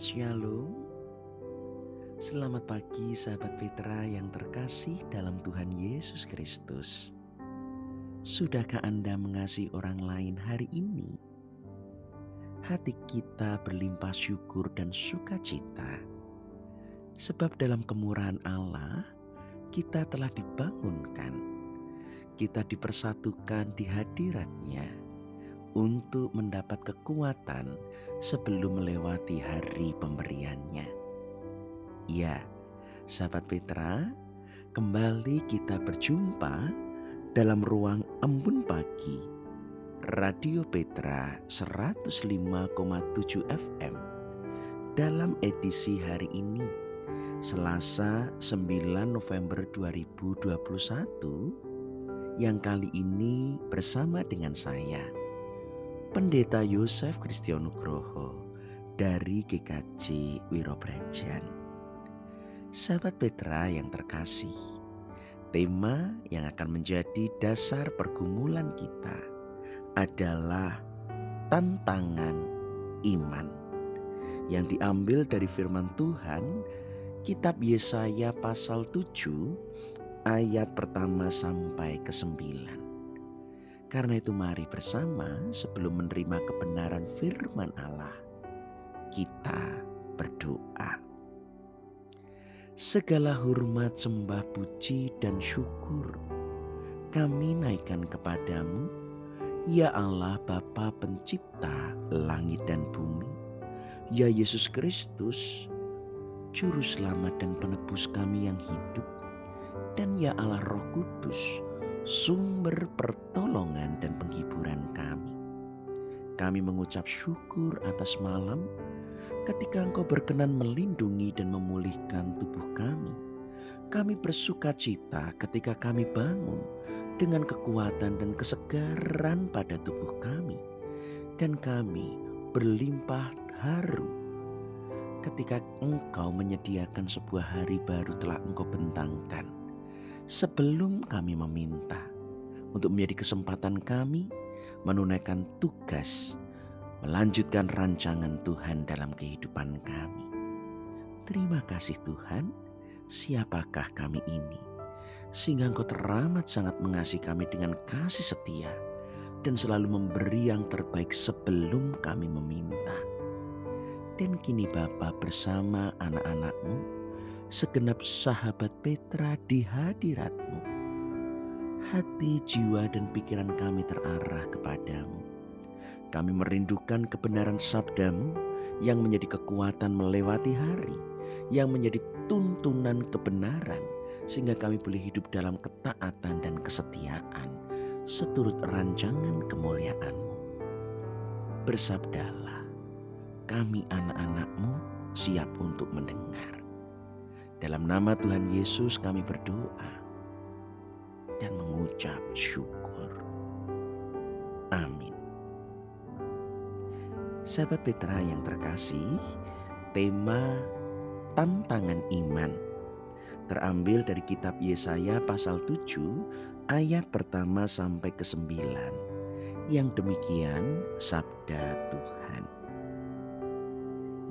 Shalom. Selamat pagi sahabat Petra yang terkasih dalam Tuhan Yesus Kristus. Sudahkah Anda mengasihi orang lain hari ini? Hati kita berlimpah syukur dan sukacita. Sebab dalam kemurahan Allah, kita telah dibangunkan. Kita dipersatukan di hadiratnya untuk mendapat kekuatan sebelum melewati hari pemberiannya. Ya, sahabat Petra, kembali kita berjumpa dalam ruang embun pagi Radio Petra 105,7 FM dalam edisi hari ini Selasa 9 November 2021 yang kali ini bersama dengan saya Pendeta Yosef Kristianugroho dari GKJ Wirobrajan. Sahabat Petra yang terkasih, tema yang akan menjadi dasar pergumulan kita adalah tantangan iman yang diambil dari firman Tuhan kitab Yesaya pasal 7 ayat pertama sampai ke 9. Karena itu mari bersama sebelum menerima kebenaran firman Allah, kita berdoa. Segala hormat, sembah, puji, dan syukur kami naikkan kepadamu, ya Allah Bapa pencipta langit dan bumi, ya Yesus Kristus, Juru Selamat dan Penebus kami yang hidup, dan ya Allah Roh Kudus, sumber pertolongan dan penghiburan kami. Kami mengucap syukur atas malam ketika Engkau berkenan melindungi dan memulihkan tubuh kami. Kami bersuka cita ketika kami bangun dengan kekuatan dan kesegaran pada tubuh kami. Dan kami berlimpah haru ketika Engkau menyediakan sebuah hari baru telah Engkau bentangkan sebelum kami meminta untuk menjadi kesempatan kami menunaikan tugas melanjutkan rancangan Tuhan dalam kehidupan kami. Terima kasih Tuhan, siapakah kami ini? Sehingga Engkau teramat sangat mengasihi kami dengan kasih setia dan selalu memberi yang terbaik sebelum kami meminta. Dan kini Bapa bersama anak-anakmu segenap sahabat Petra di hadiratmu. Hati, jiwa, dan pikiran kami terarah kepadamu. Kami merindukan kebenaran sabdamu yang menjadi kekuatan melewati hari, yang menjadi tuntunan kebenaran, sehingga kami boleh hidup dalam ketaatan dan kesetiaan, seturut rancangan kemuliaanmu. Bersabdalah, kami anak-anakmu siap untuk mendengar. Dalam nama Tuhan Yesus kami berdoa dan mengucap syukur. Amin. Sahabat Petra yang terkasih, tema tantangan iman terambil dari kitab Yesaya pasal 7 ayat pertama sampai ke 9. Yang demikian sabda Tuhan.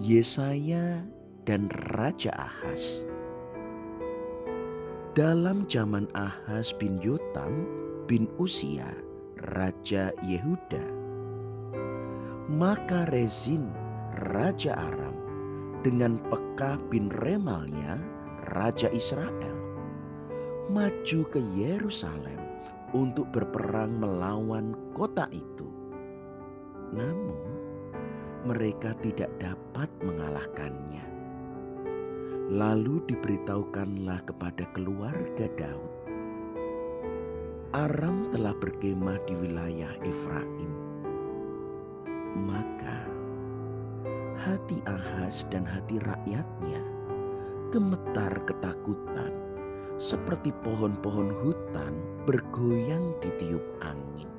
Yesaya dan Raja Ahaz dalam zaman Ahaz bin Yotam bin Usia, Raja Yehuda, maka Rezin, Raja Aram, dengan Pekah bin Remalnya, Raja Israel, maju ke Yerusalem untuk berperang melawan kota itu. Namun, mereka tidak dapat mengalahkannya Lalu diberitahukanlah kepada keluarga Daud. Aram telah berkemah di wilayah Efraim. Maka hati Ahaz dan hati rakyatnya gemetar ketakutan seperti pohon-pohon hutan bergoyang di tiup angin.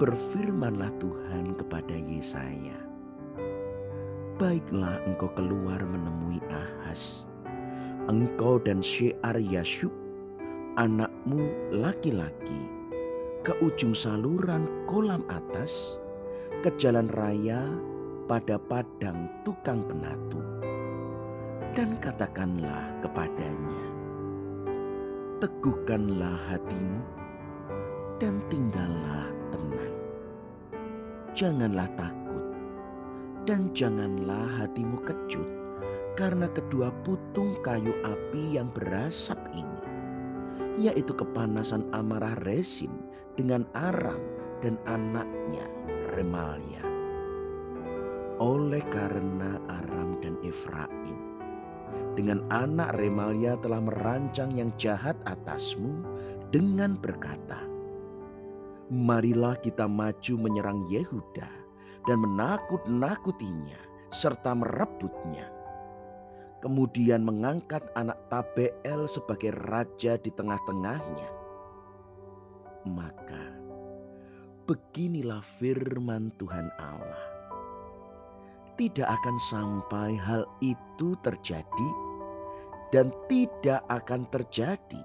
Berfirmanlah Tuhan kepada Yesaya, baiklah engkau keluar menemui Ahaz. Engkau dan Syiar Yashub, anakmu laki-laki, ke ujung saluran kolam atas, ke jalan raya pada padang tukang penatu dan katakanlah kepadanya, Teguhkanlah hatimu dan tinggallah tenang. Janganlah takut dan janganlah hatimu kecut karena kedua putung kayu api yang berasap ini, yaitu kepanasan amarah Resin dengan Aram dan anaknya Remalia. Oleh karena Aram dan Efraim, dengan anak Remalia telah merancang yang jahat atasmu dengan berkata, Marilah kita maju menyerang Yehuda dan menakut-nakutinya serta merebutnya kemudian mengangkat anak Tabeel sebagai raja di tengah-tengahnya. Maka beginilah firman Tuhan Allah. Tidak akan sampai hal itu terjadi dan tidak akan terjadi.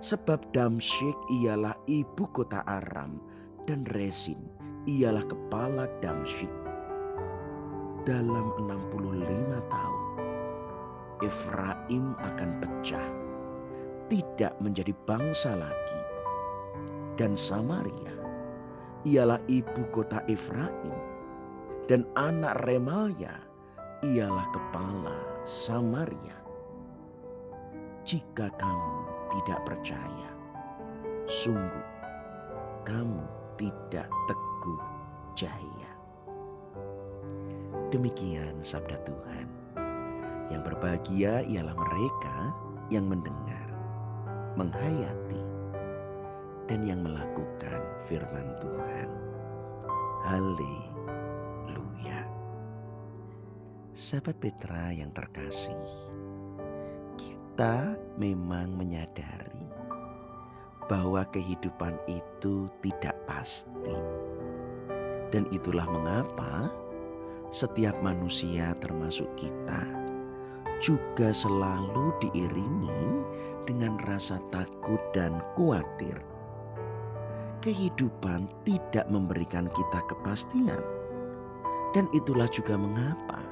Sebab Damsyik ialah ibu kota Aram dan Resin ialah kepala Damsyik. Dalam 65 tahun Efraim akan pecah, tidak menjadi bangsa lagi. Dan Samaria ialah ibu kota Efraim, dan anak Remalia ialah kepala Samaria. Jika kamu tidak percaya, sungguh kamu tidak teguh jaya. Demikian sabda Tuhan. Yang berbahagia ialah mereka yang mendengar, menghayati, dan yang melakukan firman Tuhan. Haleluya. Sahabat Petra yang terkasih, kita memang menyadari bahwa kehidupan itu tidak pasti. Dan itulah mengapa setiap manusia termasuk kita juga selalu diiringi dengan rasa takut dan khawatir. Kehidupan tidak memberikan kita kepastian, dan itulah juga mengapa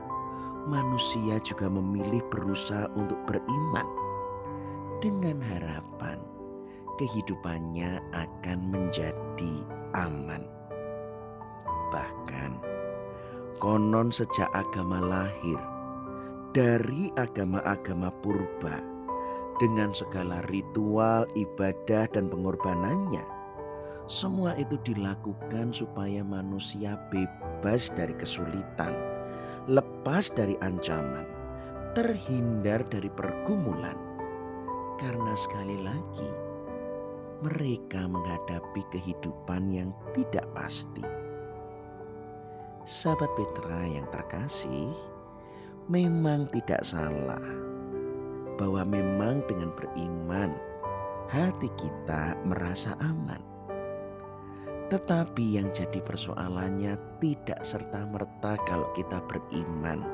manusia juga memilih berusaha untuk beriman dengan harapan kehidupannya akan menjadi aman. Bahkan, konon sejak agama lahir dari agama-agama purba dengan segala ritual, ibadah, dan pengorbanannya. Semua itu dilakukan supaya manusia bebas dari kesulitan, lepas dari ancaman, terhindar dari pergumulan. Karena sekali lagi, mereka menghadapi kehidupan yang tidak pasti. Sahabat Petra yang terkasih, memang tidak salah bahwa memang dengan beriman hati kita merasa aman. Tetapi yang jadi persoalannya tidak serta-merta kalau kita beriman.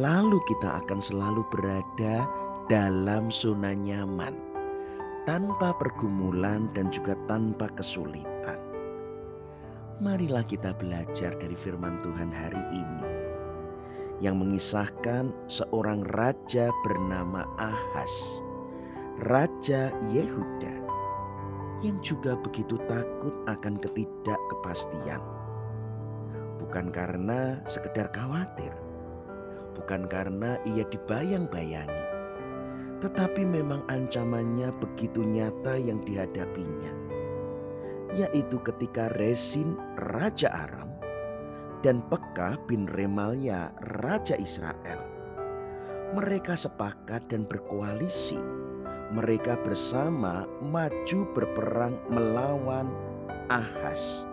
Lalu kita akan selalu berada dalam zona nyaman. Tanpa pergumulan dan juga tanpa kesulitan. Marilah kita belajar dari firman Tuhan hari ini yang mengisahkan seorang raja bernama Ahas, raja Yehuda, yang juga begitu takut akan ketidakkepastian. Bukan karena sekedar khawatir, bukan karena ia dibayang-bayangi, tetapi memang ancamannya begitu nyata yang dihadapinya, yaitu ketika Resin, Raja Aram, dan Pekah bin Remalia Raja Israel. Mereka sepakat dan berkoalisi. Mereka bersama maju berperang melawan Ahas.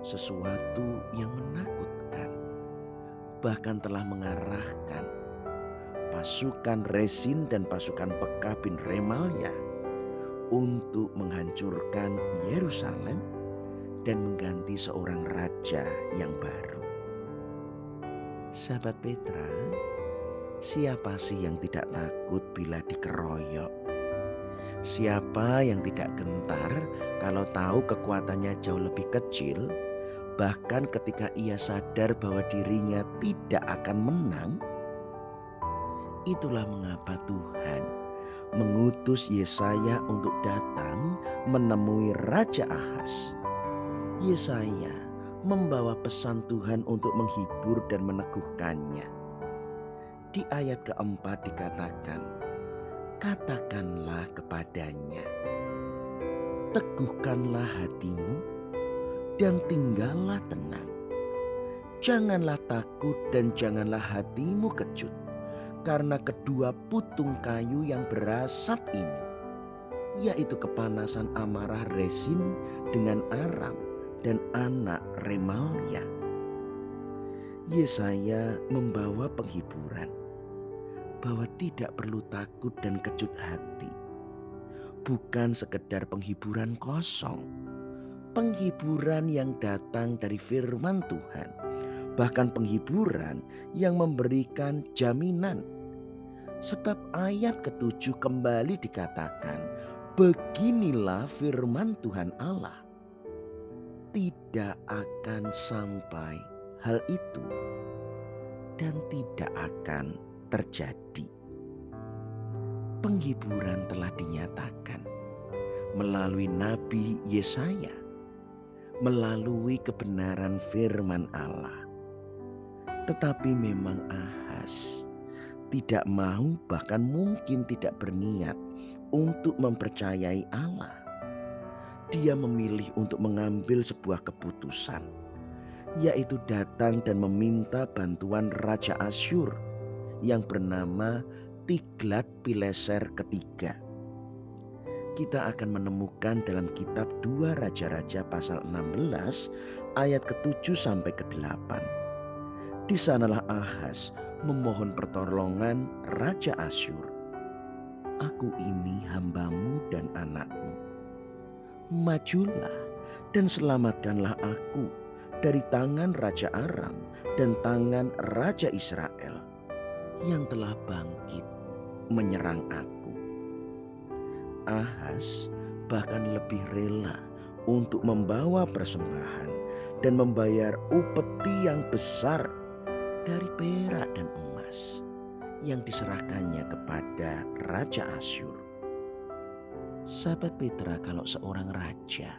Sesuatu yang menakutkan. Bahkan telah mengarahkan pasukan Resin dan pasukan Pekah bin Remalia untuk menghancurkan Yerusalem dan mengganti seorang raja yang baru. Sahabat Petra, siapa sih yang tidak takut bila dikeroyok? Siapa yang tidak gentar kalau tahu kekuatannya jauh lebih kecil, bahkan ketika ia sadar bahwa dirinya tidak akan menang. Itulah mengapa Tuhan mengutus Yesaya untuk datang menemui Raja Ahas. Yesaya membawa pesan Tuhan untuk menghibur dan meneguhkannya. Di ayat keempat dikatakan, Katakanlah kepadanya, Teguhkanlah hatimu dan tinggallah tenang. Janganlah takut dan janganlah hatimu kejut karena kedua putung kayu yang berasap ini, yaitu kepanasan amarah Resin dengan Aram dan anak Remalia. Yesaya membawa penghiburan bahwa tidak perlu takut dan kejut hati. Bukan sekedar penghiburan kosong, penghiburan yang datang dari firman Tuhan, bahkan penghiburan yang memberikan jaminan. Sebab ayat ketujuh kembali dikatakan, beginilah firman Tuhan Allah. Tidak akan sampai hal itu dan tidak akan terjadi. Penghiburan telah dinyatakan melalui Nabi Yesaya melalui kebenaran firman Allah. Tetapi memang Ahas tidak mau bahkan mungkin tidak berniat untuk mempercayai Allah. Dia memilih untuk mengambil sebuah keputusan yaitu datang dan meminta bantuan Raja Asyur yang bernama Tiglat Pileser ketiga kita akan menemukan dalam kitab dua Raja-Raja pasal 16 ayat ke-7 sampai ke-8. Di sanalah Ahaz memohon pertolongan Raja Asyur. Aku ini hambamu dan anakmu. Majulah dan selamatkanlah aku dari tangan Raja Aram dan tangan Raja Israel yang telah bangkit menyerang aku. Ahas bahkan lebih rela untuk membawa persembahan dan membayar upeti yang besar dari perak dan emas yang diserahkannya kepada Raja Asyur. Sahabat Petra kalau seorang raja,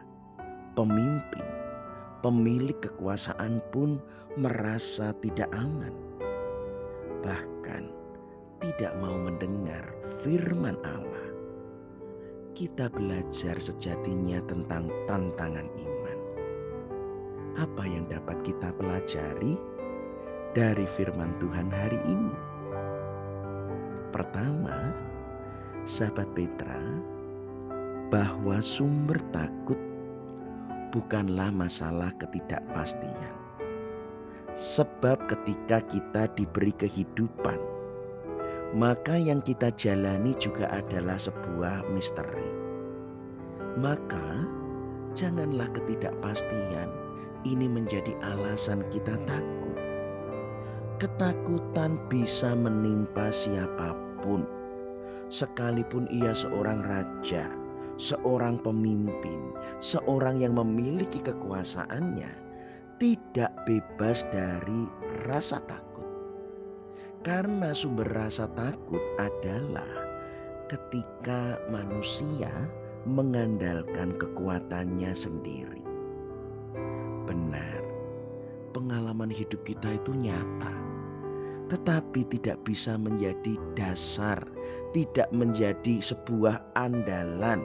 pemimpin, pemilik kekuasaan pun merasa tidak aman. Bahkan tidak mau mendengar firman Allah kita belajar sejatinya tentang tantangan iman. Apa yang dapat kita pelajari dari firman Tuhan hari ini? Pertama, sahabat Petra, bahwa sumber takut bukanlah masalah ketidakpastian. Sebab ketika kita diberi kehidupan, maka yang kita jalani juga adalah sebuah misteri. Maka, janganlah ketidakpastian ini menjadi alasan kita takut. Ketakutan bisa menimpa siapa pun, sekalipun ia seorang raja, seorang pemimpin, seorang yang memiliki kekuasaannya, tidak bebas dari rasa takut. Karena sumber rasa takut adalah ketika manusia mengandalkan kekuatannya sendiri. Benar, pengalaman hidup kita itu nyata, tetapi tidak bisa menjadi dasar, tidak menjadi sebuah andalan.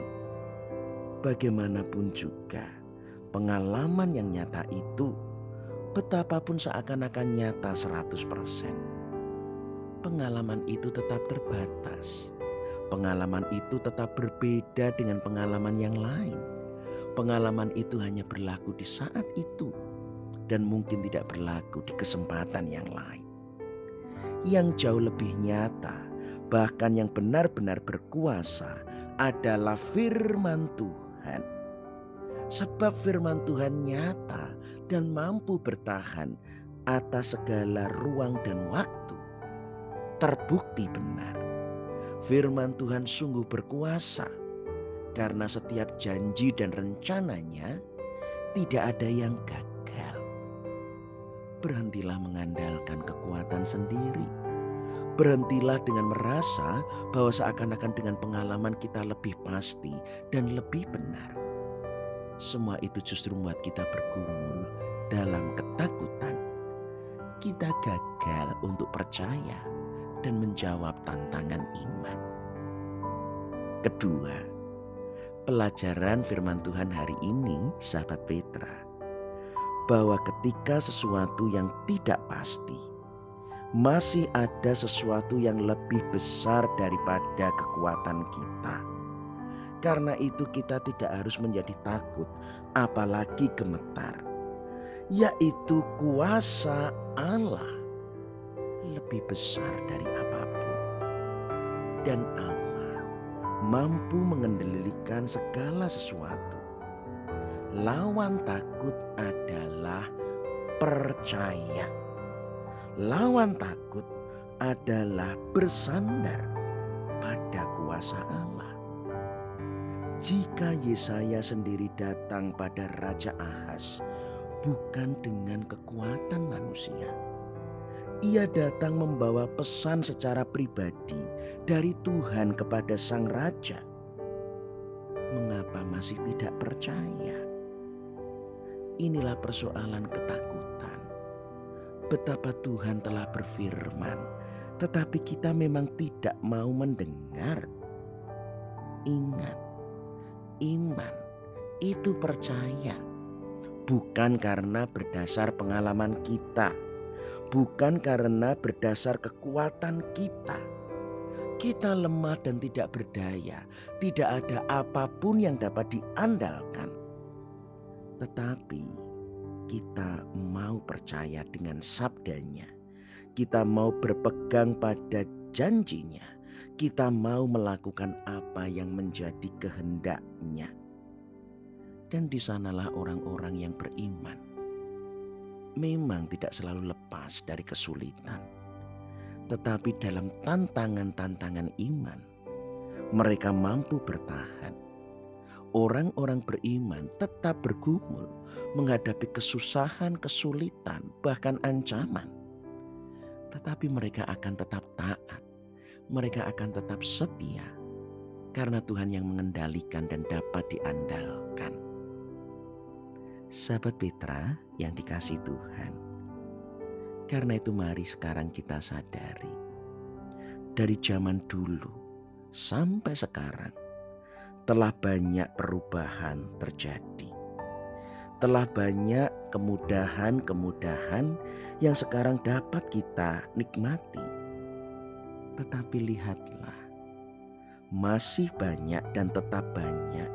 Bagaimanapun juga, pengalaman yang nyata itu betapapun seakan-akan nyata 100% pengalaman itu tetap terbatas. Pengalaman itu tetap berbeda dengan pengalaman yang lain. Pengalaman itu hanya berlaku di saat itu dan mungkin tidak berlaku di kesempatan yang lain. Yang jauh lebih nyata, bahkan yang benar-benar berkuasa adalah firman Tuhan. Sebab firman Tuhan nyata dan mampu bertahan atas segala ruang dan waktu terbukti benar. Firman Tuhan sungguh berkuasa karena setiap janji dan rencananya tidak ada yang gagal. Berhentilah mengandalkan kekuatan sendiri. Berhentilah dengan merasa bahwa seakan-akan dengan pengalaman kita lebih pasti dan lebih benar. Semua itu justru membuat kita bergumul dalam ketakutan. Kita gagal untuk percaya dan menjawab tantangan iman. Kedua, pelajaran firman Tuhan hari ini, sahabat Petra, bahwa ketika sesuatu yang tidak pasti, masih ada sesuatu yang lebih besar daripada kekuatan kita. Karena itu, kita tidak harus menjadi takut, apalagi gemetar, yaitu kuasa Allah lebih besar dari apa pun, dan Allah mampu mengendalikan segala sesuatu. Lawan takut adalah percaya. Lawan takut adalah bersandar pada kuasa Allah. Jika Yesaya sendiri datang pada Raja Ahaz bukan dengan kekuatan manusia, ia datang membawa pesan secara pribadi dari Tuhan kepada sang raja. Mengapa masih tidak percaya? Inilah persoalan ketakutan. Betapa Tuhan telah berfirman, tetapi kita memang tidak mau mendengar. Ingat, iman itu percaya, bukan karena berdasar pengalaman kita, bukan karena berdasar kekuatan kita. Kita lemah dan tidak berdaya, tidak ada apa pun yang dapat diandalkan tetapi kita mau percaya dengan sabdanya. Kita mau berpegang pada janjinya. Kita mau melakukan apa yang menjadi kehendaknya. Dan di sanalah orang-orang yang beriman. Memang tidak selalu lepas dari kesulitan. Tetapi dalam tantangan-tantangan iman, mereka mampu bertahan orang-orang beriman tetap bergumul menghadapi kesusahan, kesulitan, bahkan ancaman. Tetapi mereka akan tetap taat, mereka akan tetap setia karena Tuhan yang mengendalikan dan dapat diandalkan. Sahabat Petra yang dikasih Tuhan, karena itu mari sekarang kita sadari dari zaman dulu sampai sekarang telah banyak perubahan terjadi. Telah banyak kemudahan-kemudahan yang sekarang dapat kita nikmati. Tetapi lihatlah, masih banyak dan tetap banyak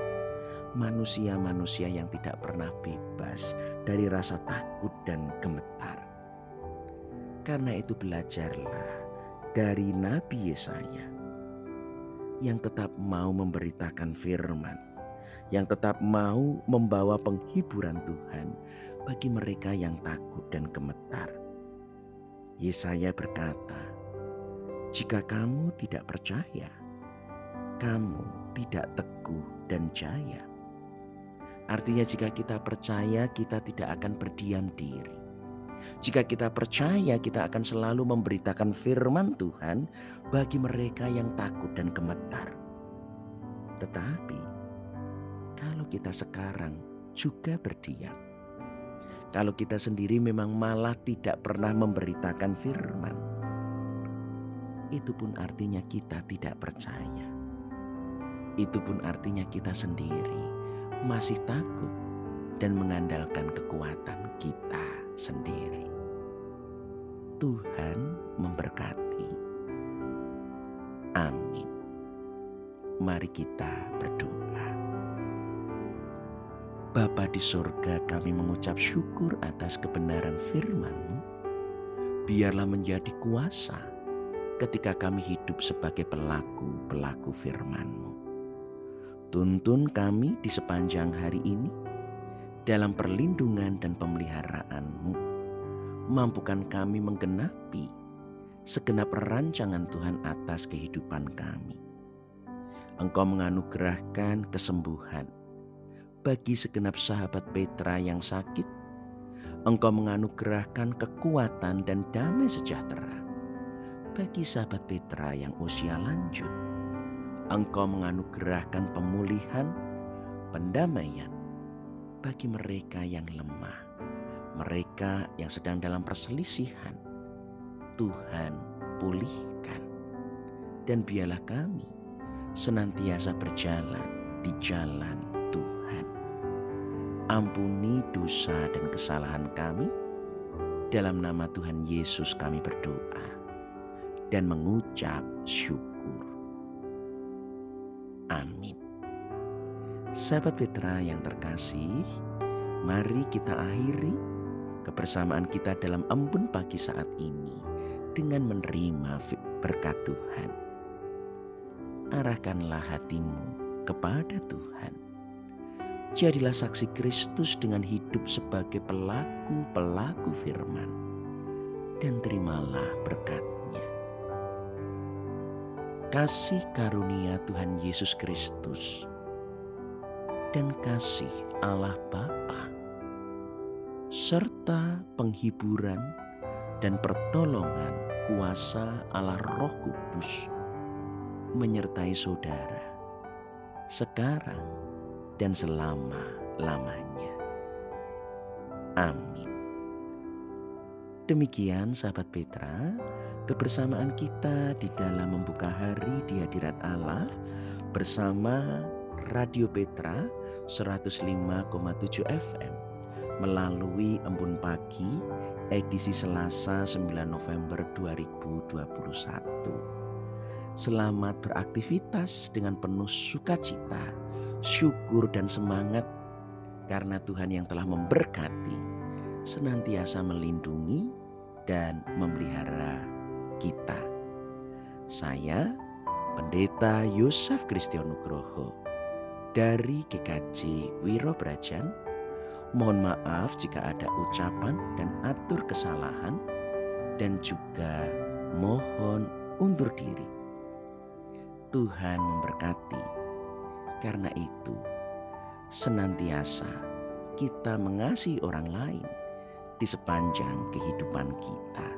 manusia-manusia yang tidak pernah bebas dari rasa takut dan gemetar. Karena itu belajarlah dari Nabi Yesaya yang tetap mau memberitakan firman, yang tetap mau membawa penghiburan Tuhan bagi mereka yang takut dan gemetar. Yesaya berkata, "Jika kamu tidak percaya, kamu tidak teguh dan jaya." Artinya, jika kita percaya, kita tidak akan berdiam diri jika kita percaya, kita akan selalu memberitakan firman Tuhan bagi mereka yang takut dan gemetar. Tetapi, kalau kita sekarang juga berdiam, kalau kita sendiri memang malah tidak pernah memberitakan firman, itu pun artinya kita tidak percaya. Itu pun artinya kita sendiri masih takut dan mengandalkan kekuatan kita sendiri. Tuhan memberkati. Amin. Mari kita berdoa. Bapa di sorga kami mengucap syukur atas kebenaran firman-Mu. Biarlah menjadi kuasa ketika kami hidup sebagai pelaku-pelaku firman-Mu. Tuntun kami di sepanjang hari ini dalam perlindungan dan pemeliharaan-Mu. Mampukan kami menggenapi segenap rancangan Tuhan atas kehidupan kami. Engkau menganugerahkan kesembuhan bagi segenap sahabat Petra yang sakit. Engkau menganugerahkan kekuatan dan damai sejahtera bagi sahabat Petra yang usia lanjut. Engkau menganugerahkan pemulihan, pendamaian bagi mereka yang lemah, mereka yang sedang dalam perselisihan. Tuhan, pulihkan, dan biarlah kami senantiasa berjalan di jalan Ampuni dosa dan kesalahan kami. Dalam nama Tuhan Yesus kami berdoa dan mengucap syukur. Amin. Sahabat Petra yang terkasih, mari kita akhiri kebersamaan kita dalam embun pagi saat ini dengan menerima berkat Tuhan. Arahkanlah hatimu kepada Tuhan Jadilah saksi Kristus dengan hidup sebagai pelaku-pelaku firman. Dan terimalah berkatnya. Kasih karunia Tuhan Yesus Kristus dan kasih Allah Bapa serta penghiburan dan pertolongan kuasa Allah Roh Kudus menyertai saudara sekarang dan selama-lamanya. Amin. Demikian sahabat Petra, kebersamaan kita di dalam membuka hari di hadirat Allah bersama Radio Petra 105,7 FM melalui Embun Pagi edisi Selasa 9 November 2021. Selamat beraktivitas dengan penuh sukacita syukur dan semangat karena Tuhan yang telah memberkati, senantiasa melindungi dan memelihara kita. Saya Pendeta Yosef Kristionugroho dari GKJ Wiro Brajan. Mohon maaf jika ada ucapan dan atur kesalahan dan juga mohon undur diri. Tuhan memberkati karena itu, senantiasa kita mengasihi orang lain di sepanjang kehidupan kita.